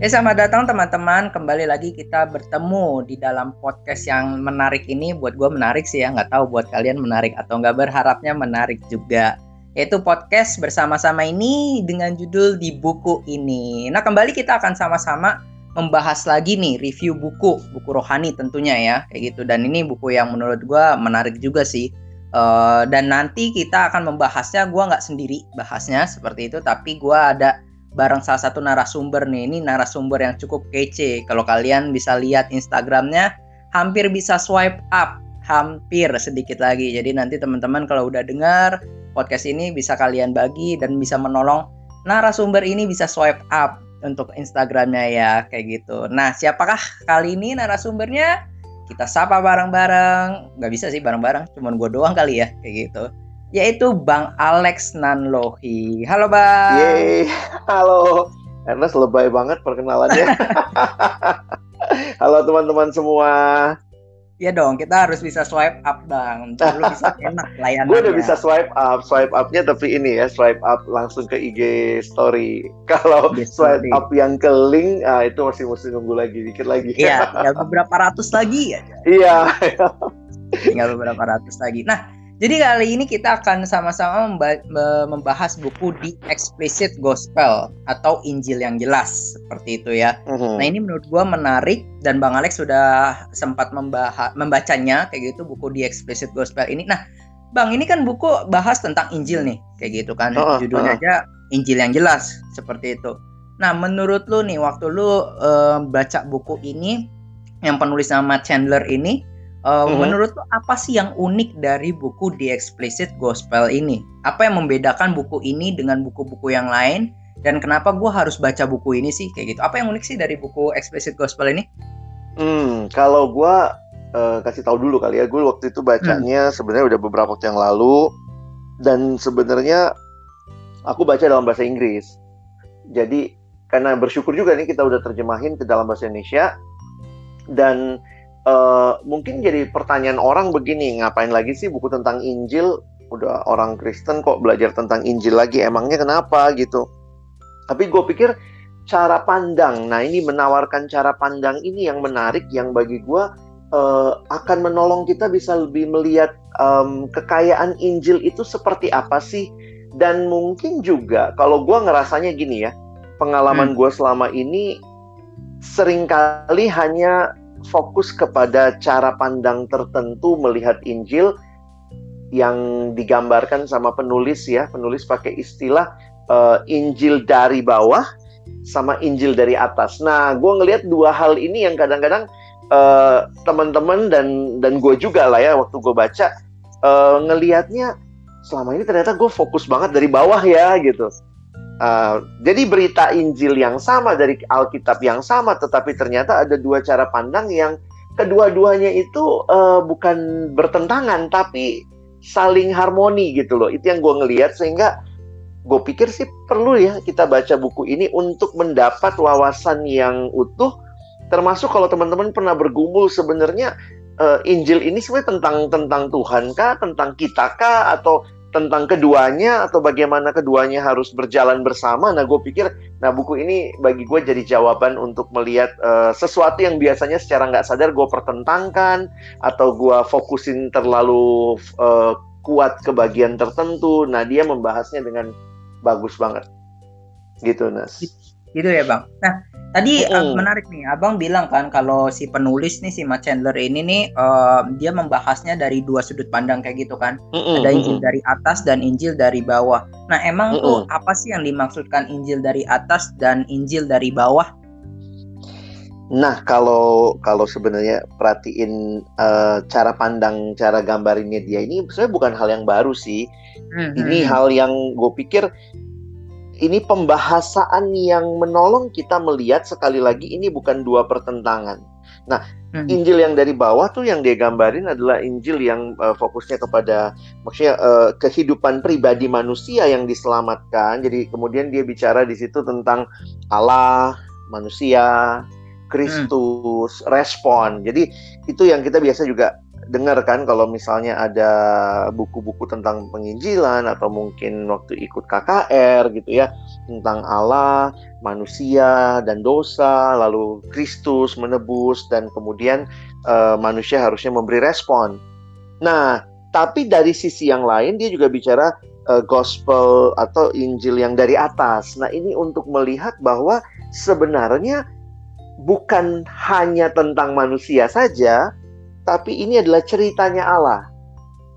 Ya selamat datang teman-teman, kembali lagi kita bertemu di dalam podcast yang menarik ini. Buat gue menarik sih ya, nggak tahu buat kalian menarik atau nggak berharapnya menarik juga. Yaitu podcast bersama-sama ini dengan judul di buku ini. Nah kembali kita akan sama-sama membahas lagi nih review buku, buku rohani tentunya ya, kayak gitu. Dan ini buku yang menurut gue menarik juga sih. Uh, dan nanti kita akan membahasnya, gue nggak sendiri bahasnya seperti itu, tapi gue ada bareng salah satu narasumber nih. Ini narasumber yang cukup kece. Kalau kalian bisa lihat Instagramnya, hampir bisa swipe up, hampir sedikit lagi. Jadi nanti teman-teman kalau udah dengar podcast ini bisa kalian bagi dan bisa menolong narasumber ini bisa swipe up untuk Instagramnya ya kayak gitu. Nah siapakah kali ini narasumbernya? Kita sapa bareng-bareng. Gak bisa sih bareng-bareng, cuman gue doang kali ya kayak gitu yaitu Bang Alex Nanlohi. Halo Bang. Yeay, halo. Ernest lebay banget perkenalannya. halo teman-teman semua. Iya dong, kita harus bisa swipe up bang. Lu bisa enak layanannya. Gue udah bisa swipe up, swipe upnya tapi ini ya, swipe up langsung ke IG story. Kalau swipe up yang ke link, ah, itu masih mesti nunggu lagi, dikit lagi. Iya, tinggal beberapa ratus lagi ya. Iya. tinggal beberapa ratus lagi. Nah, jadi kali ini kita akan sama-sama membahas buku di Explicit Gospel atau Injil yang jelas seperti itu ya. Uh-huh. Nah ini menurut gue menarik dan Bang Alex sudah sempat membacanya kayak gitu buku di Explicit Gospel ini. Nah Bang ini kan buku bahas tentang Injil nih kayak gitu kan uh-huh. judulnya aja Injil yang jelas seperti itu. Nah menurut lu nih waktu lu uh, baca buku ini yang penulis nama Chandler ini Uh, mm-hmm. Menurut lo apa sih yang unik dari buku The Explicit Gospel ini? Apa yang membedakan buku ini dengan buku-buku yang lain? Dan kenapa gue harus baca buku ini sih kayak gitu? Apa yang unik sih dari buku Explicit Gospel ini? Hmm, kalau gue uh, kasih tahu dulu kali ya, gue waktu itu bacanya hmm. sebenarnya udah beberapa waktu yang lalu dan sebenarnya aku baca dalam bahasa Inggris. Jadi karena bersyukur juga nih kita udah terjemahin ke dalam bahasa Indonesia dan uh, mungkin jadi pertanyaan orang begini, ngapain lagi sih buku tentang Injil? Udah orang Kristen kok belajar tentang Injil lagi, emangnya kenapa gitu? Tapi gue pikir cara pandang, nah ini menawarkan cara pandang ini yang menarik, yang bagi gue uh, akan menolong kita bisa lebih melihat um, kekayaan Injil itu seperti apa sih? Dan mungkin juga kalau gue ngerasanya gini ya, pengalaman hmm. gue selama ini sering kali hanya fokus kepada cara pandang tertentu melihat Injil yang digambarkan sama penulis ya, penulis pakai istilah uh, Injil dari bawah sama Injil dari atas. Nah, gue ngelihat dua hal ini yang kadang-kadang uh, teman-teman dan dan gue juga lah ya waktu gue baca uh, ngelihatnya selama ini ternyata gue fokus banget dari bawah ya gitu. Uh, jadi berita Injil yang sama dari Alkitab yang sama, tetapi ternyata ada dua cara pandang yang kedua-duanya itu uh, bukan bertentangan, tapi saling harmoni gitu loh. Itu yang gue ngelihat sehingga gue pikir sih perlu ya kita baca buku ini untuk mendapat wawasan yang utuh. Termasuk kalau teman-teman pernah bergumul sebenarnya uh, Injil ini sebenarnya tentang tentang Tuhan kah, tentang kita kah, atau tentang keduanya atau bagaimana keduanya harus berjalan bersama. Nah, gue pikir, nah buku ini bagi gue jadi jawaban untuk melihat uh, sesuatu yang biasanya secara nggak sadar gue pertentangkan atau gue fokusin terlalu uh, kuat ke bagian tertentu. Nah, dia membahasnya dengan bagus banget. Gitu, Nas. Gitu ya, Bang. Nah, Tadi mm uh, menarik nih, abang bilang kan kalau si penulis nih si Matt Chandler ini nih uh, dia membahasnya dari dua sudut pandang kayak gitu kan, mm -mm, ada Injil mm dari atas dan Injil dari bawah. Nah emang mm -mm. tuh apa sih yang dimaksudkan Injil dari atas dan Injil dari bawah? Nah kalau kalau sebenarnya perhatiin uh, cara pandang, cara gambarinnya dia ini sebenarnya bukan hal yang baru sih. Mm -hmm. Ini hal yang gue pikir ini pembahasan yang menolong kita melihat sekali lagi ini bukan dua pertentangan. Nah, hmm. Injil yang dari bawah tuh yang dia gambarin adalah Injil yang uh, fokusnya kepada maksudnya uh, kehidupan pribadi manusia yang diselamatkan. Jadi kemudian dia bicara di situ tentang Allah, manusia, Kristus, hmm. respon. Jadi itu yang kita biasa juga dengar kan kalau misalnya ada buku-buku tentang penginjilan atau mungkin waktu ikut KKR gitu ya tentang Allah, manusia dan dosa, lalu Kristus menebus dan kemudian uh, manusia harusnya memberi respon. Nah, tapi dari sisi yang lain dia juga bicara uh, gospel atau Injil yang dari atas. Nah, ini untuk melihat bahwa sebenarnya bukan hanya tentang manusia saja, tapi ini adalah ceritanya Allah.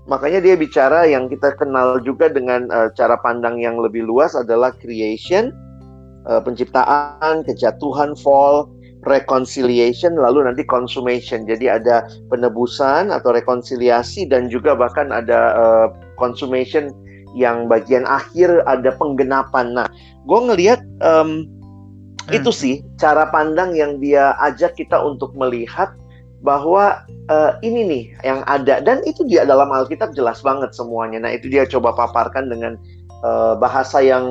Makanya dia bicara yang kita kenal juga dengan uh, cara pandang yang lebih luas adalah creation, uh, penciptaan, kejatuhan, fall, reconciliation, lalu nanti consummation. Jadi ada penebusan atau rekonsiliasi dan juga bahkan ada uh, consummation yang bagian akhir ada penggenapan. Nah, gue ngelihat um, hmm. itu sih cara pandang yang dia ajak kita untuk melihat bahwa uh, ini nih yang ada dan itu dia dalam Alkitab jelas banget semuanya. Nah itu dia coba paparkan dengan uh, bahasa yang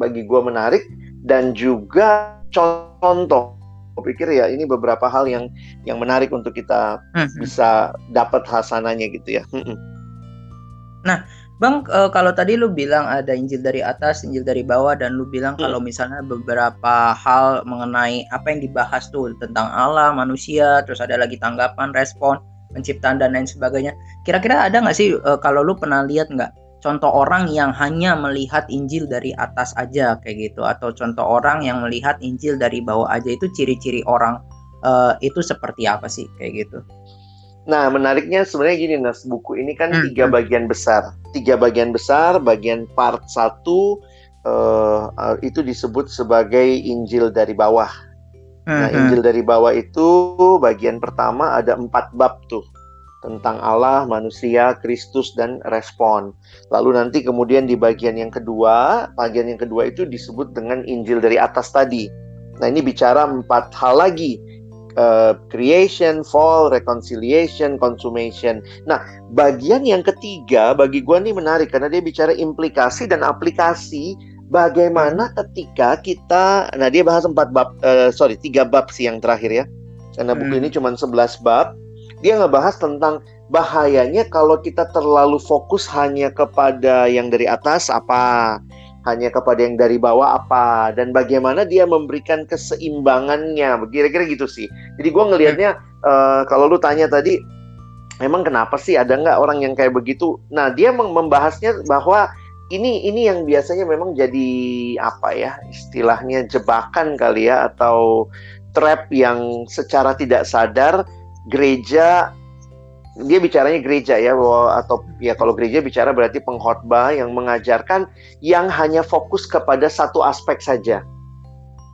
bagi gue menarik dan juga contoh. Gue pikir ya ini beberapa hal yang yang menarik untuk kita hmm. bisa dapat hasananya gitu ya. Nah Bang, uh, kalau tadi lu bilang ada Injil dari atas, Injil dari bawah, dan lu bilang hmm. kalau misalnya beberapa hal mengenai apa yang dibahas tuh tentang Allah, manusia, terus ada lagi tanggapan, respon, penciptaan dan lain sebagainya. Kira-kira ada nggak sih uh, kalau lu pernah lihat nggak contoh orang yang hanya melihat Injil dari atas aja kayak gitu, atau contoh orang yang melihat Injil dari bawah aja itu ciri-ciri orang uh, itu seperti apa sih kayak gitu? Nah, menariknya sebenarnya gini, Nas, buku ini kan hmm. tiga bagian besar. Tiga bagian besar, bagian part satu uh, uh, itu disebut sebagai Injil dari bawah. Hmm. Nah, Injil dari bawah itu bagian pertama ada empat bab tuh tentang Allah, manusia, Kristus dan respon. Lalu nanti kemudian di bagian yang kedua, bagian yang kedua itu disebut dengan Injil dari atas tadi. Nah, ini bicara empat hal lagi uh, creation, fall, reconciliation, consummation. Nah, bagian yang ketiga bagi gue nih menarik karena dia bicara implikasi dan aplikasi bagaimana ketika kita, nah dia bahas empat bab, uh, sorry tiga bab sih yang terakhir ya, karena buku hmm. ini cuma 11 bab. Dia ngebahas tentang bahayanya kalau kita terlalu fokus hanya kepada yang dari atas apa hanya kepada yang dari bawah apa? Dan bagaimana dia memberikan keseimbangannya? Kira-kira gitu sih. Jadi gue ngelihatnya uh, kalau lu tanya tadi memang kenapa sih? Ada nggak orang yang kayak begitu? Nah dia membahasnya bahwa ini ini yang biasanya memang jadi apa ya istilahnya jebakan kali ya atau trap yang secara tidak sadar gereja dia bicaranya gereja ya bahwa atau ya kalau gereja bicara berarti pengkhotbah yang mengajarkan yang hanya fokus kepada satu aspek saja.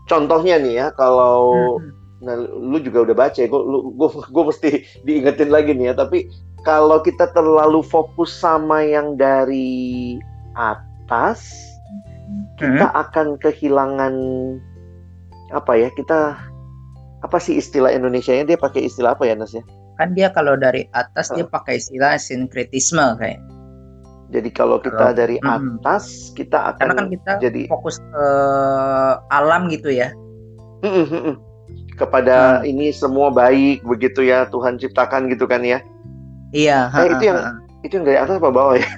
Contohnya nih ya kalau hmm. nah, lu juga udah baca ya, gue mesti diingetin lagi nih ya. Tapi kalau kita terlalu fokus sama yang dari atas, kita hmm. akan kehilangan apa ya? Kita apa sih istilah Indonesia-nya dia pakai istilah apa ya Nas ya? Kan dia kalau dari atas dia pakai istilah sinkretisme kayak. Jadi kalau kita kalau, dari atas kita akan karena kan kita jadi fokus ke alam gitu ya. Kepada hmm. ini semua baik begitu ya Tuhan ciptakan gitu kan ya. Iya eh, itu yang itu yang dari atas apa bawah ya?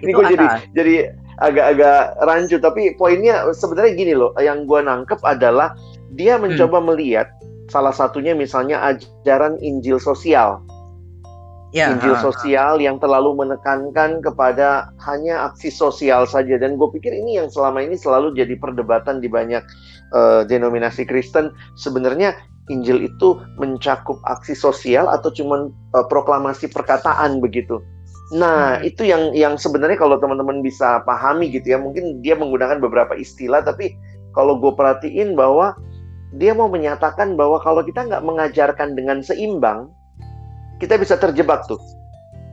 Ini gue jadi jadi agak-agak rancu tapi poinnya sebenarnya gini loh yang gue nangkep adalah dia mencoba hmm. melihat salah satunya misalnya ajaran Injil sosial. Ya, Injil sosial yang terlalu menekankan kepada hanya aksi sosial saja dan gue pikir ini yang selama ini selalu jadi perdebatan di banyak uh, denominasi Kristen sebenarnya Injil itu mencakup aksi sosial atau cuma uh, proklamasi perkataan begitu. Nah, hmm. itu yang yang sebenarnya kalau teman-teman bisa pahami gitu ya, mungkin dia menggunakan beberapa istilah tapi kalau gue perhatiin bahwa dia mau menyatakan bahwa kalau kita nggak mengajarkan dengan seimbang, kita bisa terjebak tuh.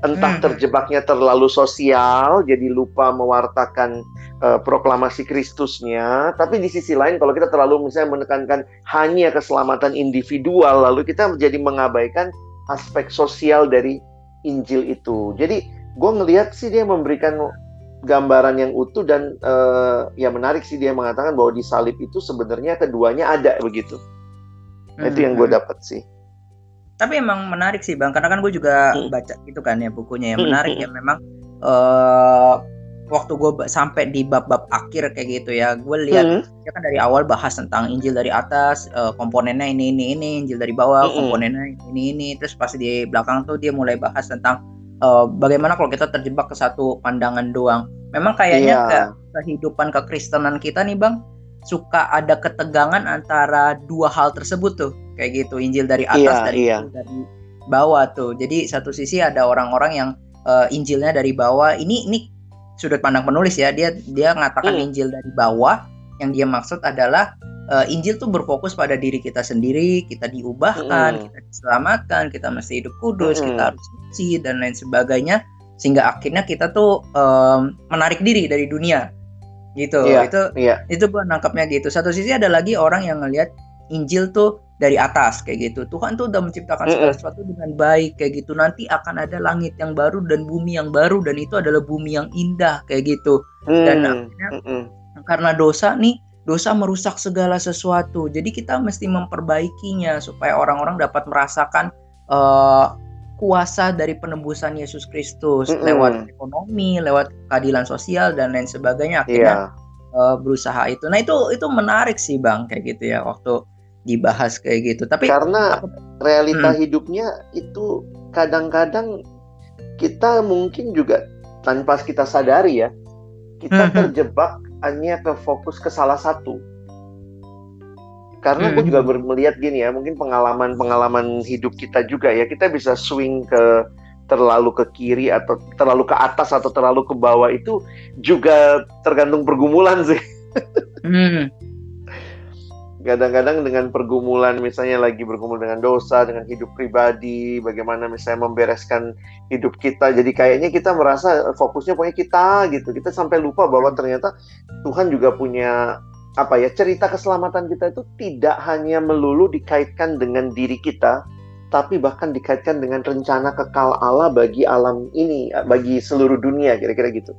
Entah hmm. terjebaknya terlalu sosial, jadi lupa mewartakan uh, proklamasi Kristusnya. Tapi di sisi lain, kalau kita terlalu misalnya menekankan hanya keselamatan individual, lalu kita menjadi mengabaikan aspek sosial dari Injil itu. Jadi gue ngelihat sih dia memberikan gambaran yang utuh dan uh, ya menarik sih dia mengatakan bahwa di salib itu sebenarnya keduanya ada begitu. Hmm. Itu yang gue hmm. dapat sih. Tapi emang menarik sih bang, karena kan gue juga hmm. baca gitu kan ya bukunya yang menarik hmm. ya memang uh, waktu gue sampai di bab-bab akhir kayak gitu ya gue lihat hmm. ya kan dari awal bahas tentang Injil dari atas uh, komponennya ini ini ini Injil dari bawah hmm. komponennya ini ini terus pas di belakang tuh dia mulai bahas tentang uh, bagaimana kalau kita terjebak ke satu pandangan doang? Memang kayaknya yeah. ke kehidupan kekristenan kita nih bang suka ada ketegangan antara dua hal tersebut tuh. Kayak gitu Injil dari atas yeah, dari yeah. dari bawah tuh. Jadi satu sisi ada orang-orang yang uh, Injilnya dari bawah. Ini ini sudut pandang penulis ya. Dia dia mengatakan hmm. Injil dari bawah. Yang dia maksud adalah uh, Injil tuh berfokus pada diri kita sendiri kita diubahkan hmm. kita diselamatkan kita mesti hidup kudus hmm. kita harus suci dan lain sebagainya sehingga akhirnya kita tuh um, menarik diri dari dunia gitu yeah, itu yeah. itu gua nangkapnya gitu satu sisi ada lagi orang yang ngelihat Injil tuh dari atas kayak gitu. Tuhan tuh udah menciptakan segala sesuatu dengan baik kayak gitu. Nanti akan ada langit yang baru dan bumi yang baru dan itu adalah bumi yang indah kayak gitu. Mm. Dan akhirnya mm karena dosa nih, dosa merusak segala sesuatu. Jadi kita mesti memperbaikinya supaya orang-orang dapat merasakan uh, kuasa dari penebusan Yesus Kristus mm -hmm. lewat ekonomi, lewat keadilan sosial dan lain sebagainya akhirnya yeah. uh, berusaha itu. Nah itu itu menarik sih bang kayak gitu ya waktu dibahas kayak gitu. Tapi karena aku, realita hmm. hidupnya itu kadang-kadang kita mungkin juga tanpa kita sadari ya, kita hmm. terjebak hanya ke fokus ke salah satu. Karena hmm. gue juga melihat gini ya, mungkin pengalaman-pengalaman hidup kita juga ya, kita bisa swing ke terlalu ke kiri atau terlalu ke atas atau terlalu ke bawah itu juga tergantung pergumulan sih. hmm kadang-kadang dengan pergumulan misalnya lagi bergumul dengan dosa dengan hidup pribadi bagaimana misalnya membereskan hidup kita jadi kayaknya kita merasa fokusnya pokoknya kita gitu kita sampai lupa bahwa ternyata Tuhan juga punya apa ya cerita keselamatan kita itu tidak hanya melulu dikaitkan dengan diri kita tapi bahkan dikaitkan dengan rencana kekal Allah bagi alam ini bagi seluruh dunia kira-kira gitu.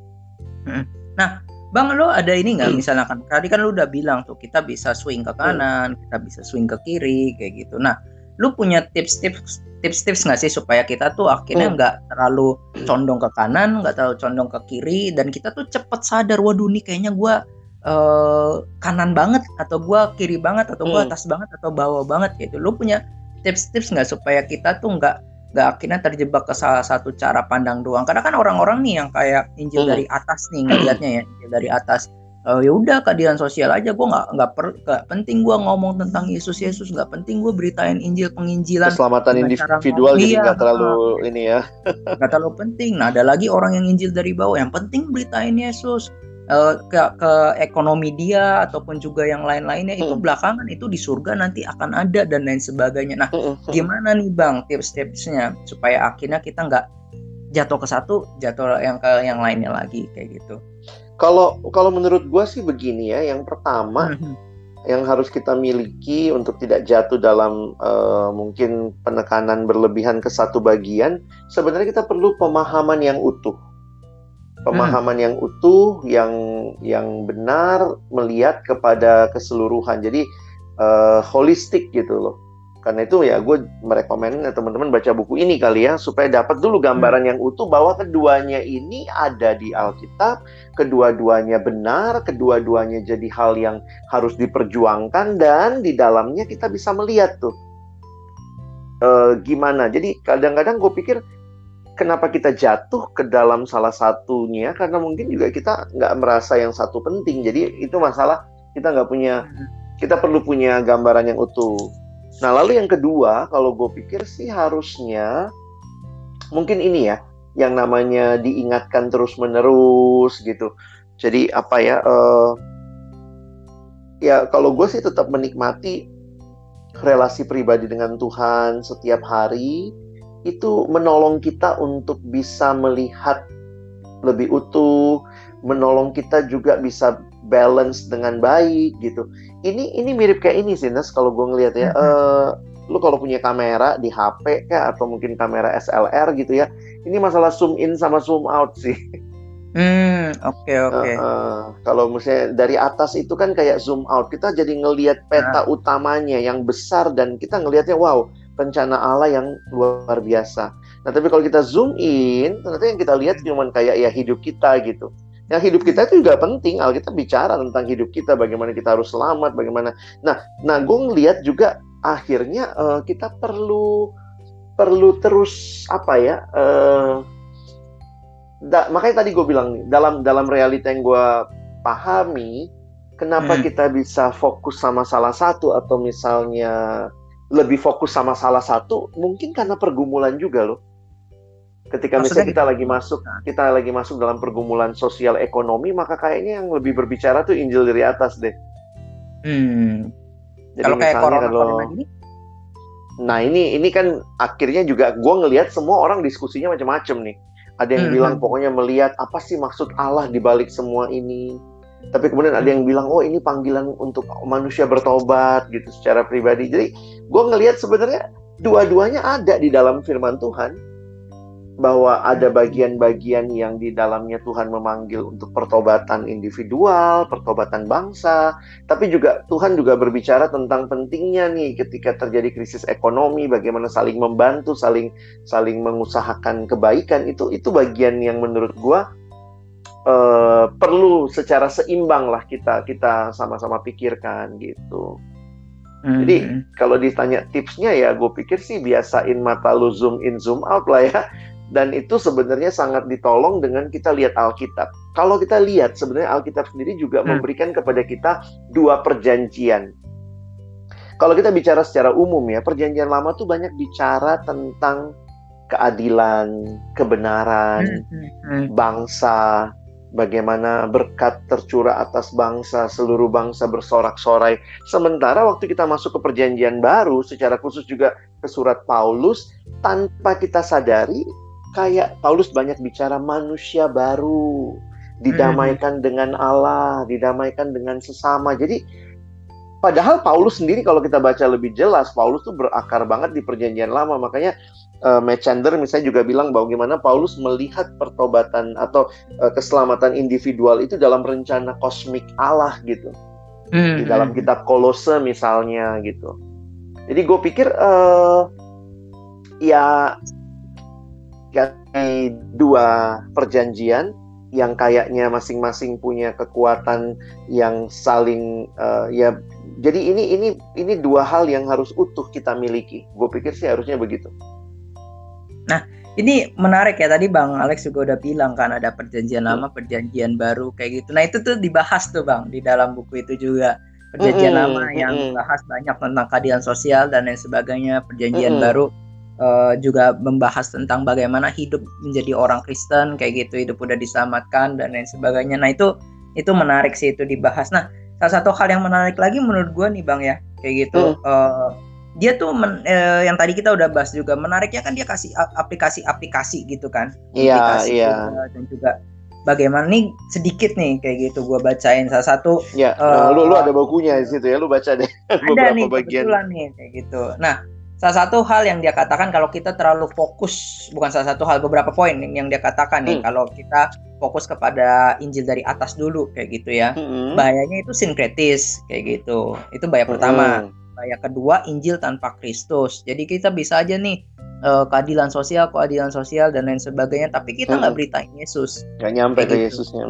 Nah, Bang lo ada ini nggak hmm. misalnya kan tadi kan lo udah bilang tuh kita bisa swing ke kanan, hmm. kita bisa swing ke kiri kayak gitu. Nah, lu punya tips-tips tips-tips nggak sih supaya kita tuh akhirnya hmm. nggak hmm. terlalu condong ke kanan, nggak terlalu condong ke kiri dan kita tuh cepet sadar waduh nih kayaknya gue uh, kanan banget atau gue kiri banget atau gue hmm. atas banget atau bawah banget gitu. Lu punya tips-tips nggak supaya kita tuh nggak nggak akhirnya terjebak ke salah satu cara pandang doang. Karena kan orang-orang nih yang kayak Injil hmm. dari atas nih ngelihatnya ya Injil dari atas. Uh, ya udah keadilan sosial aja. Gue nggak nggak per gak penting gue ngomong tentang Yesus Yesus. Nggak penting gue beritain Injil penginjilan. Keselamatan individual jadi nggak terlalu ini ya. Nggak terlalu penting. Nah ada lagi orang yang Injil dari bawah. Yang penting beritain Yesus uh, ke ke ekonomi dia ataupun juga yang lain-lainnya itu hmm. belakangan itu di surga nanti akan ada dan lain sebagainya. Nah, hmm, hmm, gimana nih bang tips-tipsnya supaya akhirnya kita nggak jatuh ke satu, jatuh yang ke yang lainnya lagi kayak gitu. Kalau kalau menurut gue sih begini ya, yang pertama yang harus kita miliki untuk tidak jatuh dalam uh, mungkin penekanan berlebihan ke satu bagian, sebenarnya kita perlu pemahaman yang utuh pemahaman hmm. yang utuh, yang yang benar melihat kepada keseluruhan. Jadi uh, holistik gitu loh. Karena itu ya gue merekomendasikan teman-teman baca buku ini kali ya supaya dapat dulu gambaran hmm. yang utuh bahwa keduanya ini ada di Alkitab, kedua-duanya benar, kedua-duanya jadi hal yang harus diperjuangkan dan di dalamnya kita bisa melihat tuh uh, gimana. Jadi kadang-kadang gue pikir kenapa kita jatuh ke dalam salah satunya? Karena mungkin juga kita nggak merasa yang satu penting. Jadi itu masalah kita nggak punya kita perlu punya gambaran yang utuh. Nah lalu yang kedua kalau gue pikir sih harusnya mungkin ini ya yang namanya diingatkan terus menerus gitu. Jadi apa ya uh, ya kalau gue sih tetap menikmati relasi pribadi dengan Tuhan setiap hari itu menolong kita untuk bisa melihat lebih utuh, menolong kita juga bisa balance dengan baik gitu. Ini ini mirip kayak ini sih Nes kalau gue ngeliat ya. Uh, lu kalau punya kamera di HP kayak atau mungkin kamera SLR gitu ya. Ini masalah zoom in sama zoom out sih. Hmm, oke okay, oke. Okay. Uh, uh, kalau misalnya dari atas itu kan kayak zoom out, kita jadi ngelihat peta nah. utamanya yang besar dan kita ngelihatnya wow, rencana Allah yang luar biasa. Nah, tapi kalau kita zoom in, ternyata yang kita lihat cuma kayak ya hidup kita gitu. Yang hidup kita itu juga penting. Alkitab bicara tentang hidup kita, bagaimana kita harus selamat, bagaimana. Nah, nah gue ngeliat juga akhirnya uh, kita perlu perlu terus apa ya? Uh, da, makanya tadi gue bilang nih dalam dalam realita yang gue pahami, kenapa hmm. kita bisa fokus sama salah satu atau misalnya lebih fokus sama salah satu, mungkin karena pergumulan juga loh ketika Maksudnya misalnya kita lagi masuk kita lagi masuk dalam pergumulan sosial ekonomi maka kayaknya yang lebih berbicara tuh Injil dari atas deh. Hmm. Jadi kalau kayak corona kalau, ini? Nah ini ini kan akhirnya juga gue ngelihat semua orang diskusinya macam-macam nih. Ada yang hmm. bilang hmm. pokoknya melihat apa sih maksud Allah di balik semua ini. Tapi kemudian ada yang bilang oh ini panggilan untuk manusia bertobat gitu secara pribadi. Jadi gue ngelihat sebenarnya dua-duanya ada di dalam firman Tuhan bahwa ada bagian-bagian yang di dalamnya Tuhan memanggil untuk pertobatan individual, pertobatan bangsa, tapi juga Tuhan juga berbicara tentang pentingnya nih ketika terjadi krisis ekonomi, bagaimana saling membantu, saling saling mengusahakan kebaikan. Itu itu bagian yang menurut gua uh, perlu secara seimbang lah kita kita sama-sama pikirkan gitu. Mm-hmm. Jadi kalau ditanya tipsnya ya gue pikir sih biasain mata lu zoom in zoom out lah ya dan itu sebenarnya sangat ditolong dengan kita lihat Alkitab. Kalau kita lihat sebenarnya Alkitab sendiri juga hmm. memberikan kepada kita dua perjanjian. Kalau kita bicara secara umum ya, perjanjian lama tuh banyak bicara tentang keadilan, kebenaran, hmm, hmm, hmm. bangsa, bagaimana berkat tercurah atas bangsa, seluruh bangsa bersorak-sorai. Sementara waktu kita masuk ke perjanjian baru, secara khusus juga ke surat Paulus, tanpa kita sadari, kayak Paulus banyak bicara manusia baru, didamaikan hmm. dengan Allah, didamaikan dengan sesama. Jadi padahal Paulus sendiri kalau kita baca lebih jelas, Paulus tuh berakar banget di perjanjian lama. Makanya uh, Matt Chandler misalnya juga bilang bahwa gimana Paulus melihat pertobatan atau uh, keselamatan individual itu dalam rencana kosmik Allah gitu. Hmm. Di dalam kitab Kolose misalnya gitu. Jadi gue pikir uh, ya dari dua perjanjian yang kayaknya masing-masing punya kekuatan yang saling uh, ya jadi ini ini ini dua hal yang harus utuh kita miliki. Gue pikir sih harusnya begitu. Nah, ini menarik ya tadi Bang Alex juga udah bilang kan ada perjanjian lama, perjanjian baru kayak gitu. Nah, itu tuh dibahas tuh Bang di dalam buku itu juga. Perjanjian mm -hmm. lama yang mm -hmm. bahas banyak tentang keadilan sosial dan lain sebagainya, perjanjian mm -hmm. baru uh, juga membahas tentang bagaimana hidup menjadi orang Kristen kayak gitu hidup udah diselamatkan dan lain sebagainya nah itu itu menarik sih itu dibahas nah salah satu hal yang menarik lagi menurut gue nih bang ya kayak gitu hmm. uh, dia tuh men, uh, yang tadi kita udah bahas juga menariknya kan dia kasih aplikasi-aplikasi gitu kan iya iya dan juga bagaimana nih sedikit nih kayak gitu gue bacain salah satu ya uh, lu lu ada bukunya di situ ya lu baca deh ada nih bagian. kebetulan nih kayak gitu nah salah satu hal yang dia katakan kalau kita terlalu fokus bukan salah satu hal beberapa poin yang dia katakan nih hmm. kalau kita fokus kepada Injil dari atas dulu kayak gitu ya hmm. bahayanya itu sinkretis kayak gitu itu bahaya hmm. Bahaya kedua Injil tanpa Kristus jadi kita bisa aja nih uh, keadilan sosial keadilan sosial dan lain sebagainya tapi kita nggak hmm. beritain Yesus nggak nyampe ke gitu. Yesusnya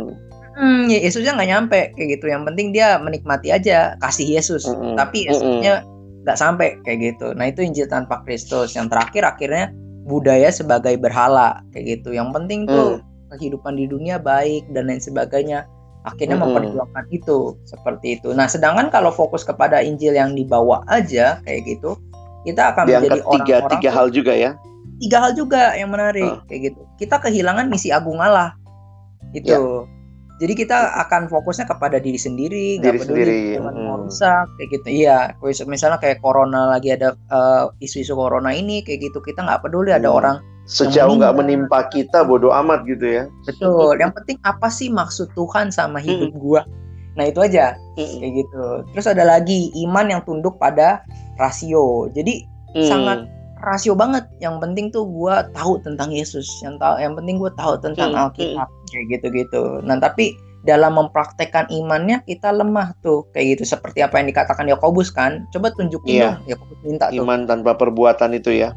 Hmm, ya Yesusnya nggak nyampe kayak gitu. Yang penting dia menikmati aja kasih Yesus. Mm -hmm. Tapi Yesusnya mm -hmm nggak sampai kayak gitu. Nah itu Injil tanpa Kristus. Yang terakhir akhirnya budaya sebagai berhala kayak gitu. Yang penting tuh hmm. kehidupan di dunia baik dan lain sebagainya. Akhirnya hmm. memperjuangkan itu seperti itu. Nah sedangkan kalau fokus kepada Injil yang dibawa aja kayak gitu, kita akan Diangkat menjadi orang-orang tiga, tiga hal juga ya. Tiga hal juga yang menarik hmm. kayak gitu. Kita kehilangan misi agung Allah itu. Ya jadi kita akan fokusnya kepada diri sendiri nggak peduli sendiri. hmm. mau rusak kayak gitu iya misalnya kayak corona lagi ada uh, isu-isu corona ini kayak gitu kita nggak peduli ada hmm. orang sejauh nggak menimpa kita bodoh amat gitu ya betul yang penting apa sih maksud Tuhan sama hidup hmm. gua nah itu aja hmm. kayak gitu terus ada lagi iman yang tunduk pada rasio jadi hmm. sangat rasio banget. Yang penting tuh gue tahu tentang Yesus. Yang tahu, yang penting gue tahu tentang hmm, Alkitab hmm. kayak gitu-gitu. Nah tapi dalam mempraktekkan imannya kita lemah tuh kayak gitu seperti apa yang dikatakan Yakobus kan coba tunjukin iya. dong Yakobus minta tuh iman tanpa perbuatan itu ya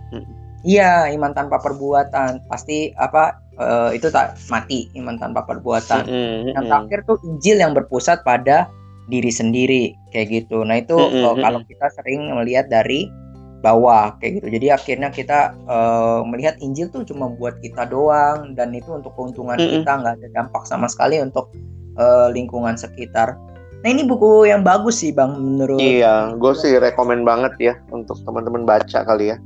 iya iman tanpa perbuatan pasti apa uh, itu tak mati iman tanpa perbuatan. Mm-hmm. Yang terakhir tuh Injil yang berpusat pada diri sendiri kayak gitu. Nah itu uh, kalau kita sering melihat dari bawah kayak gitu. Jadi akhirnya kita uh, melihat Injil tuh cuma buat kita doang dan itu untuk keuntungan mm-hmm. kita nggak ada dampak sama sekali untuk uh, lingkungan sekitar. Nah ini buku yang bagus sih bang menurut. Iya, gue sih rekomend banget ya untuk teman-teman baca kali ya.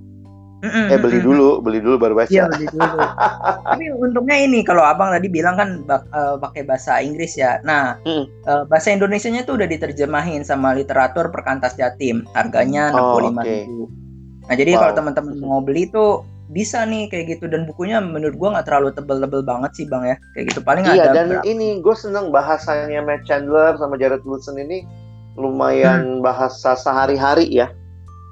Mm-mm, eh beli dulu, beli dulu baru baca. Iya beli dulu. Tapi untungnya ini kalau abang tadi bilang kan bak, uh, pakai bahasa Inggris ya. Nah mm. uh, bahasa Indonesia-nya tuh udah diterjemahin sama literatur Perkantas Jatim. Harganya enam puluh lima ribu. Nah jadi wow. kalau teman-teman mau beli tuh bisa nih kayak gitu. Dan bukunya menurut gua nggak terlalu tebel-tebel banget sih bang ya. Kayak gitu. Paling iya, ada dan berapa. ini gue seneng bahasanya Matt Chandler sama Jared Wilson ini lumayan hmm. bahasa sehari-hari ya.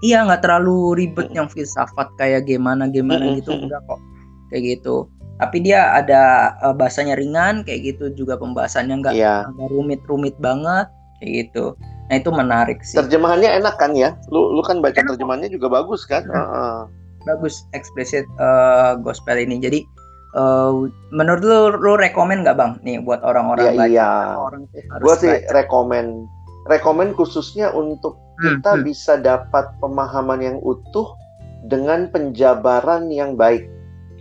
Iya nggak terlalu ribet yang filsafat kayak gimana gimana gitu. enggak kok. Kayak gitu. Tapi dia ada uh, bahasanya ringan kayak gitu juga pembahasannya nggak yeah. rumit-rumit banget kayak gitu nah itu menarik sih terjemahannya enak kan ya lu lu kan baca enak. terjemahannya juga bagus kan uh -uh. bagus eksplisit uh, gospel ini jadi uh, menurut lu lu rekomend nggak bang nih buat orang-orang ya, baca iya. orang gue sih rekomend rekomend khususnya untuk Hmm, kita hmm. bisa dapat pemahaman yang utuh dengan penjabaran yang baik.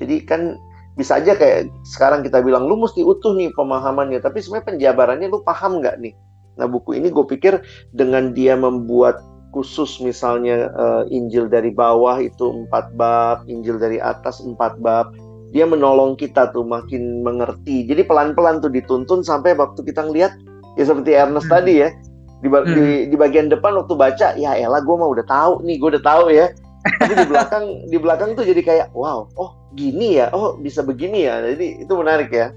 Jadi kan bisa aja kayak sekarang kita bilang lu mesti utuh nih pemahamannya, tapi sebenarnya penjabarannya lu paham nggak nih? Nah buku ini gue pikir dengan dia membuat khusus misalnya uh, Injil dari bawah itu empat bab, Injil dari atas empat bab, dia menolong kita tuh makin mengerti. Jadi pelan-pelan tuh dituntun sampai waktu kita ngeliat ya seperti Ernest hmm. tadi ya, di, hmm. di di bagian depan waktu baca ya elah gue mah udah tahu nih gue udah tahu ya tapi di belakang di belakang tuh jadi kayak wow oh gini ya oh bisa begini ya jadi itu menarik ya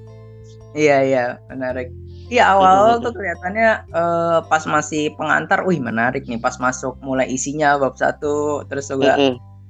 iya iya menarik Iya awal tuh kelihatannya uh, pas masih pengantar, wih menarik nih. Pas masuk mulai isinya bab satu, terus juga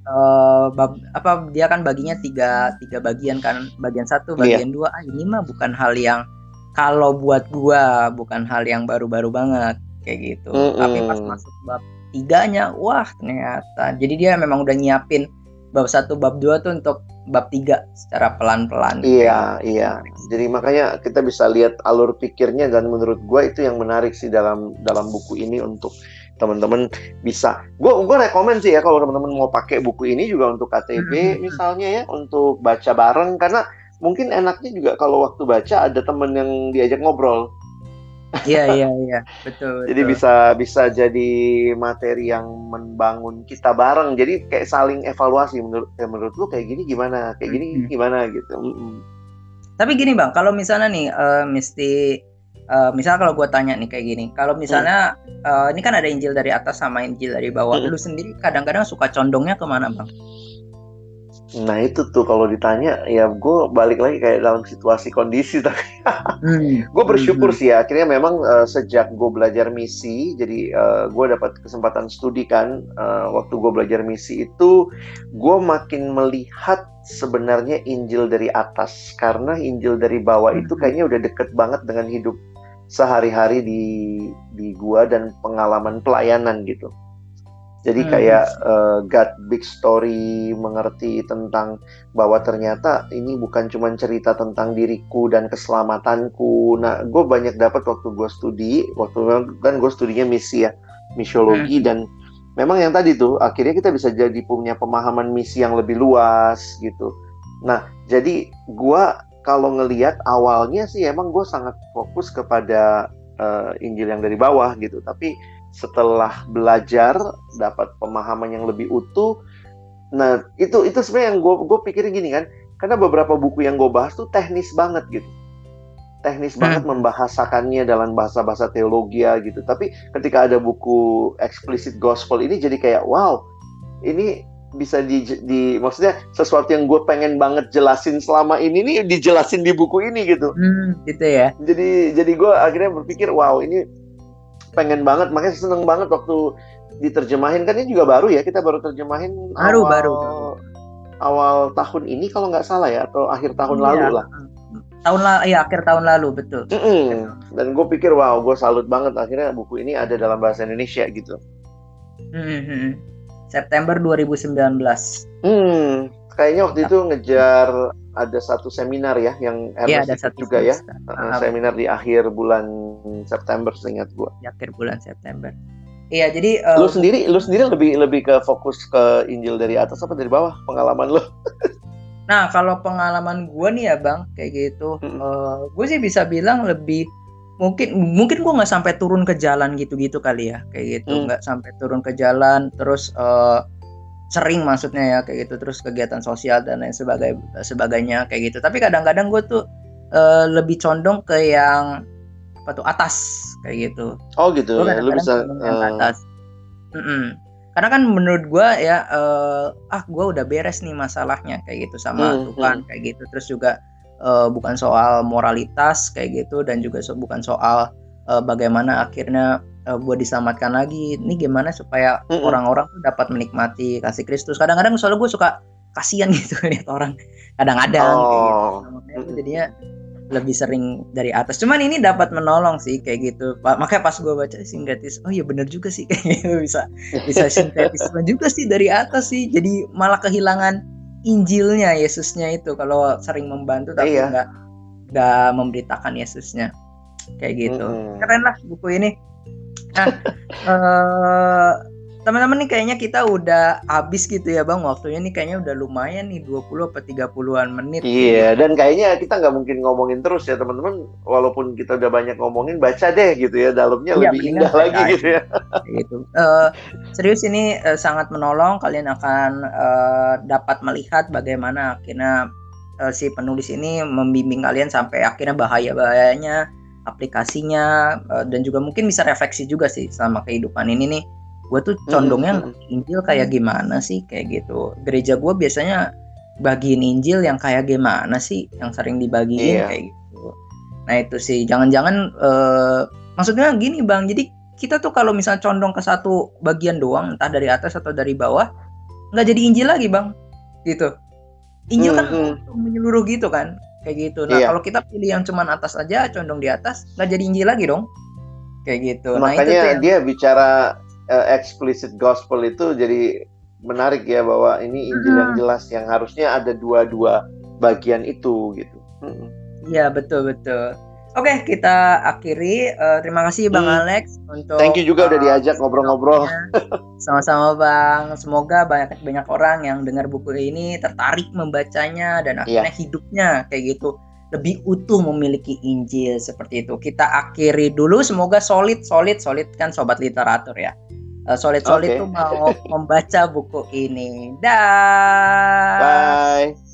uh, bab apa dia kan baginya tiga tiga bagian kan, bagian satu, iya. bagian dua. Ah ini mah bukan hal yang kalau buat gua bukan hal yang baru-baru banget kayak gitu. Mm -hmm. Tapi pas masuk bab tiganya, wah ternyata. Jadi dia memang udah nyiapin bab satu, bab dua tuh untuk bab tiga secara pelan-pelan. Iya, iya. Jadi makanya kita bisa lihat alur pikirnya dan menurut gue itu yang menarik sih dalam dalam buku ini untuk teman-teman bisa. Gue gue rekomend sih ya kalau teman-teman mau pakai buku ini juga untuk KTB hmm. misalnya ya untuk baca bareng karena mungkin enaknya juga kalau waktu baca ada temen yang diajak ngobrol Iya iya iya betul. Jadi betul. bisa bisa jadi materi yang membangun kita bareng. Jadi kayak saling evaluasi menurut ya menurut lu kayak gini gimana, kayak gini hmm. gimana gitu. Mm-hmm. Tapi gini bang, kalau misalnya nih uh, mesti uh, misalnya kalau gue tanya nih kayak gini, kalau misalnya hmm. uh, ini kan ada Injil dari atas sama Injil dari bawah, hmm. lu sendiri kadang-kadang suka condongnya ke mana bang? Nah itu tuh kalau ditanya ya gue balik lagi kayak dalam situasi kondisi tapi hmm. gue bersyukur hmm. sih ya akhirnya memang uh, sejak gue belajar misi jadi uh, eh, gue dapat kesempatan studi kan uh, waktu gue belajar misi itu gue makin melihat sebenarnya Injil dari atas karena Injil dari bawah itu hmm. kayaknya udah deket banget dengan hidup sehari-hari di di gua dan pengalaman pelayanan gitu. Jadi hmm. kayak uh, God big story mengerti tentang bahwa ternyata ini bukan cuma cerita tentang diriku dan keselamatanku. Nah, gue banyak dapat waktu gue studi, waktu kan gue studinya misi ya, misiologi hmm. dan memang yang tadi tuh akhirnya kita bisa jadi punya pemahaman misi yang lebih luas gitu. Nah, jadi gue kalau ngelihat awalnya sih emang gue sangat fokus kepada uh, Injil yang dari bawah gitu, tapi setelah belajar dapat pemahaman yang lebih utuh. Nah itu itu sebenarnya yang gue gue pikirin gini kan karena beberapa buku yang gue bahas tuh teknis banget gitu. Teknis hmm. banget membahasakannya dalam bahasa-bahasa teologi ya gitu. Tapi ketika ada buku explicit gospel ini jadi kayak wow ini bisa di, di maksudnya sesuatu yang gue pengen banget jelasin selama ini nih dijelasin di buku ini gitu. Hmm, gitu ya. Jadi jadi gue akhirnya berpikir wow ini pengen banget makanya seneng banget waktu diterjemahin. Kan ini juga baru ya kita baru terjemahin baru awal, baru. awal tahun ini kalau nggak salah ya atau akhir tahun iya. lalu lah. Tahun lah ya akhir tahun lalu betul. Mm -mm. dan gue pikir wow gue salut banget. Akhirnya buku ini ada dalam bahasa Indonesia gitu. Mm -hmm. September 2019 hmm kayaknya waktu itu ngejar ada satu seminar ya yang Iya, ada satu juga ya. Uh, seminar di akhir bulan September seingat gua. di akhir bulan September. Iya, jadi eh, Lu sendiri lu sendiri lebih lebih ke fokus ke Injil dari atas apa dari bawah pengalaman lu? Nah, kalau pengalaman gue nih ya bang, kayak gitu, Mm-mm. gue sih bisa bilang lebih mungkin mungkin gue nggak sampai turun ke jalan gitu-gitu kali ya, kayak gitu, Mm. nggak sampai turun ke jalan, terus eh, sering maksudnya ya kayak gitu, terus kegiatan sosial dan lain sebagai sebagainya kayak gitu. Tapi kadang-kadang gue tuh eh, lebih condong ke yang apa tuh atas kayak gitu. Oh gitu Gue ya. Lu bisa eh, atas. Mm-mm. Karena kan menurut gua ya eh, ah gua udah beres nih masalahnya kayak gitu sama Hmm, Tuhan kayak gitu. Terus juga eh, bukan soal moralitas kayak gitu dan juga so- bukan soal eh, bagaimana akhirnya eh, gua diselamatkan lagi. Ini gimana supaya orang-orang tuh dapat menikmati kasih Kristus. Kadang-kadang soalnya gue suka kasihan gitu lihat orang kadang-kadang kayak gitu. Oh. Nah, gua jadinya lebih sering dari atas. Cuman ini dapat menolong sih kayak gitu. Makanya pas gue baca sintetis, oh iya bener juga sih kayak gitu bisa bisa sintetisme juga sih dari atas sih. Jadi malah kehilangan Injilnya Yesusnya itu kalau sering membantu tapi Iya. nggak nggak memberitakan Yesusnya kayak gitu. Mm-mm. Keren lah buku ini. Nah, eh, teman-teman nih kayaknya kita udah habis gitu ya bang waktunya nih kayaknya udah lumayan nih 20 apa 30-an menit. Iya, dan kayaknya kita nggak mungkin ngomongin terus ya teman-teman. Walaupun kita udah banyak ngomongin, baca deh gitu ya, dalamnya Iya, lebih indah lagi aja. gitu ya. Gitu. Eh, serius ini eh, sangat menolong. Kalian akan eh, dapat melihat bagaimana akhirnya eh, si penulis ini membimbing kalian sampai akhirnya bahaya-bahayanya aplikasinya eh, dan juga mungkin bisa refleksi juga sih selama kehidupan ini nih. Gue tuh condongnya Mm-mm. ngerti Injil kayak gimana sih kayak gitu. Gereja gue biasanya bagiin Injil yang kayak gimana sih yang sering dibagiin Iya. kayak gitu. Nah itu sih jangan-jangan eh, maksudnya gini bang. Jadi kita tuh kalau misal condong ke satu bagian doang entah dari atas atau dari bawah nggak jadi Injil lagi bang gitu Injil kan Hmm, untuk menyeluruh gitu kan kayak gitu nah Iya. kalau kita pilih yang cuman atas aja condong di atas nggak jadi Injil lagi dong kayak gitu nah itu Makanya yang- dia bicara eh, explicit gospel itu jadi menarik ya bahwa ini Injil yang Mhm. jelas yang harusnya ada dua-dua bagian itu gitu. Iya betul betul. Oke kita akhiri. Eh, terima kasih Bang Hmm. Alex untuk. Thank you juga udah eh, diajak ngobrol-ngobrol. Sama-sama Bang. Semoga banyak banyak orang yang dengar buku ini tertarik membacanya dan Iya. akhirnya hidupnya kayak gitu lebih utuh memiliki Injil seperti itu. Kita akhiri dulu. Semoga solid solid solid kan sobat literatur ya. Eh, solid solid Oke. tuh mau membaca buku ini. Dah. Bye.